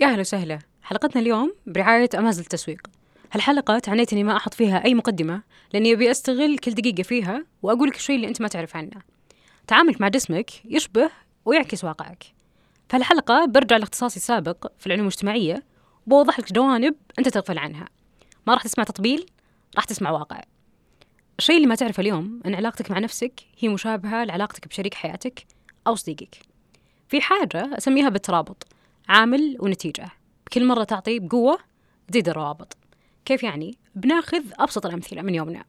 يا هلا وسهلا. حلقتنا اليوم برعاية أمازل التسويق. هالحلقة تعنيت إني ما أحط فيها أي مقدمة لأني أبي أستغل كل دقيقة فيها وأقول لك الشيء اللي أنت ما تعرف عنه. تعاملك مع جسمك يشبه ويعكس واقعك. فالحلقة برجع لاختصاصي السابق في العلوم الاجتماعية وبوضح لك جوانب أنت تغفل عنها. ما راح تسمع تطبيل راح تسمع واقع. الشيء اللي ما تعرفه اليوم أن علاقتك مع نفسك هي مشابهة لعلاقتك بشريك حياتك أو صديقك. في حاجة أسميها بالترابط. عامل ونتيجة. كل مرة تعطي بقوة تزيد الروابط. كيف يعني؟ بناخذ أبسط الأمثلة من يومنا.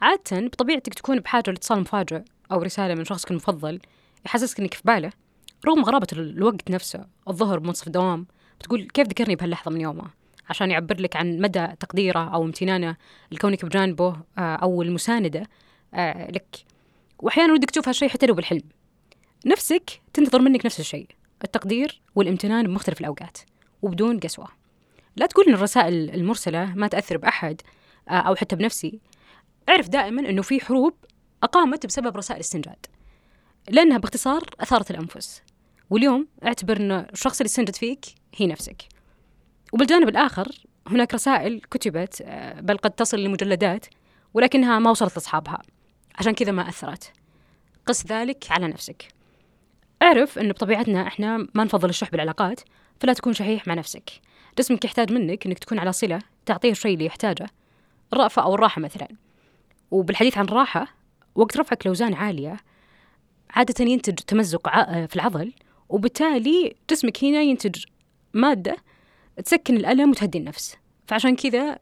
عادة بطبيعتك تكون بحاجة لاتصال مفاجئ أو رسالة من شخصك المفضل يحسسك إنك في باله رغم غرابة الوقت نفسه الظهر بمنصف الدوام بتقول كيف ذكرني بهاللحظة من يومه؟ عشان يعبر لك عن مدى تقديره أو امتنانه لكونك بجانبه آه، أو المساندة آه، لك. وأحيانا ودك تشوف هالشيء حتى لو بالحلم. نفسك تنتظر منك نفس الشيء. التقدير والامتنان بمختلف الأوقات وبدون قسوة. لا تقول إن الرسائل المرسلة ما تأثر بأحد آه، أو حتى بنفسي. اعرف دائما أنه في حروب أقامت بسبب رسائل استنجاد لأنها باختصار أثارت الأنفس. واليوم اعتبر أن الشخص اللي استنجد فيك هي نفسك. وبالجانب الآخر هناك رسائل كتبت آه، بل قد تصل لمجلدات ولكنها ما وصلت لأصحابها عشان كذا ما أثرت. قس ذلك على نفسك. اعرف أنه بطبيعتنا إحنا ما نفضل الشح بالعلاقات فلا تكون شحيح مع نفسك. جسمك يحتاج منك أنك تكون على صلة تعطيه الشيء اللي يحتاجه الرأفة أو الراحة مثلا. وبالحديث عن الراحة وقت رفعك لأوزان عالية عادة ينتج تمزق في العضل وبالتالي جسمك هنا ينتج مادة تسكن الألم وتهدي النفس. فعشان كذا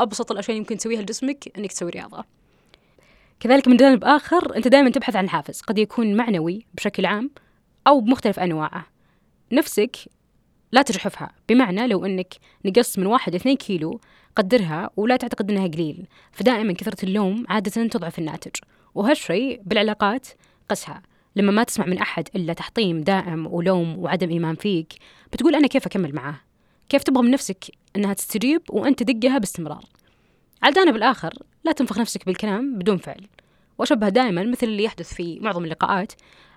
أبسط الأشياء يمكن تسويها لجسمك أنك تسوي رياضة. كذلك من جانب آخر أنت دائما تبحث عن حافز قد يكون معنوي بشكل عام أو بمختلف أنواعه. نفسك لا تجحفها. بمعنى لو أنك نقصت من واحد اثنين كيلو قدرها ولا تعتقد أنها قليل. فدائما كثرة اللوم عادة تضعف الناتج. وهالشيء بالعلاقات قسها. لما ما تسمع من أحد إلا تحطيم دائم ولوم وعدم إيمان فيك بتقول أنا كيف أكمل معاه كيف تبغى من نفسك أنها تستجيب وأنت دقها باستمرار؟ على الجانب الآخر لا تنفخ نفسك بالكلام بدون فعل. وأشبه دائما مثل اللي يحدث في معظم اللقاءات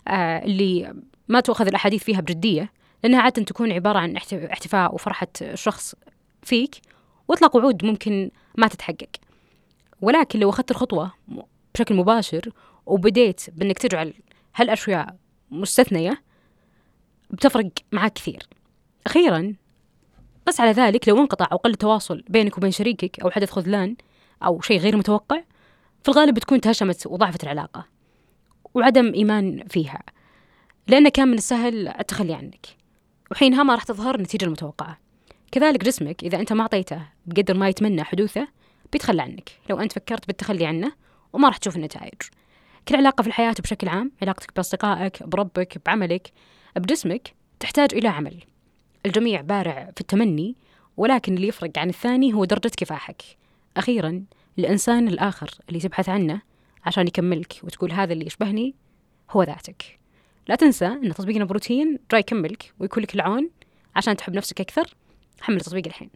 آه اللي ما تؤخذ الأحاديث فيها بجدية لأنها عادة تكون عبارة عن احتفاء وفرحة شخص فيك وإطلاق وعود ممكن ما تتحقق. ولكن لو أخذت الخطوة بشكل مباشر وبديت بأنك تجعل هالأشياء مستثنية بتفرق معك كثير. أخيرا بس على ذلك لو انقطع أو قل التواصل بينك وبين شريكك أو حدث خذلان أو شيء غير متوقع في الغالب بتكون تهشمت وضعفت العلاقة وعدم إيمان فيها. لأنه كان من السهل التخلي عنك. وحينها ما راح تظهر النتيجة المتوقعة. كذلك جسمك إذا أنت ما أعطيته بقدر ما يتمنى حدوثه بيتخلى عنك. لو أنت فكرت بالتخلي عنه وما راح تشوف النتائج. كل علاقة في الحياة بشكل عام علاقتك بأصدقائك بربك بعملك بجسمك تحتاج إلى عمل. الجميع بارع في التمني ولكن اللي يفرق عن الثاني هو درجة كفاحك. أخيرا الإنسان الآخر اللي تبحث عنه عشان يكملك وتقول هذا اللي يشبهني هو ذاتك. لا تنسى أن تطبيق بروتين جاي يكملك ويكون لك العون عشان تحب نفسك أكثر. حمل التطبيق الحين.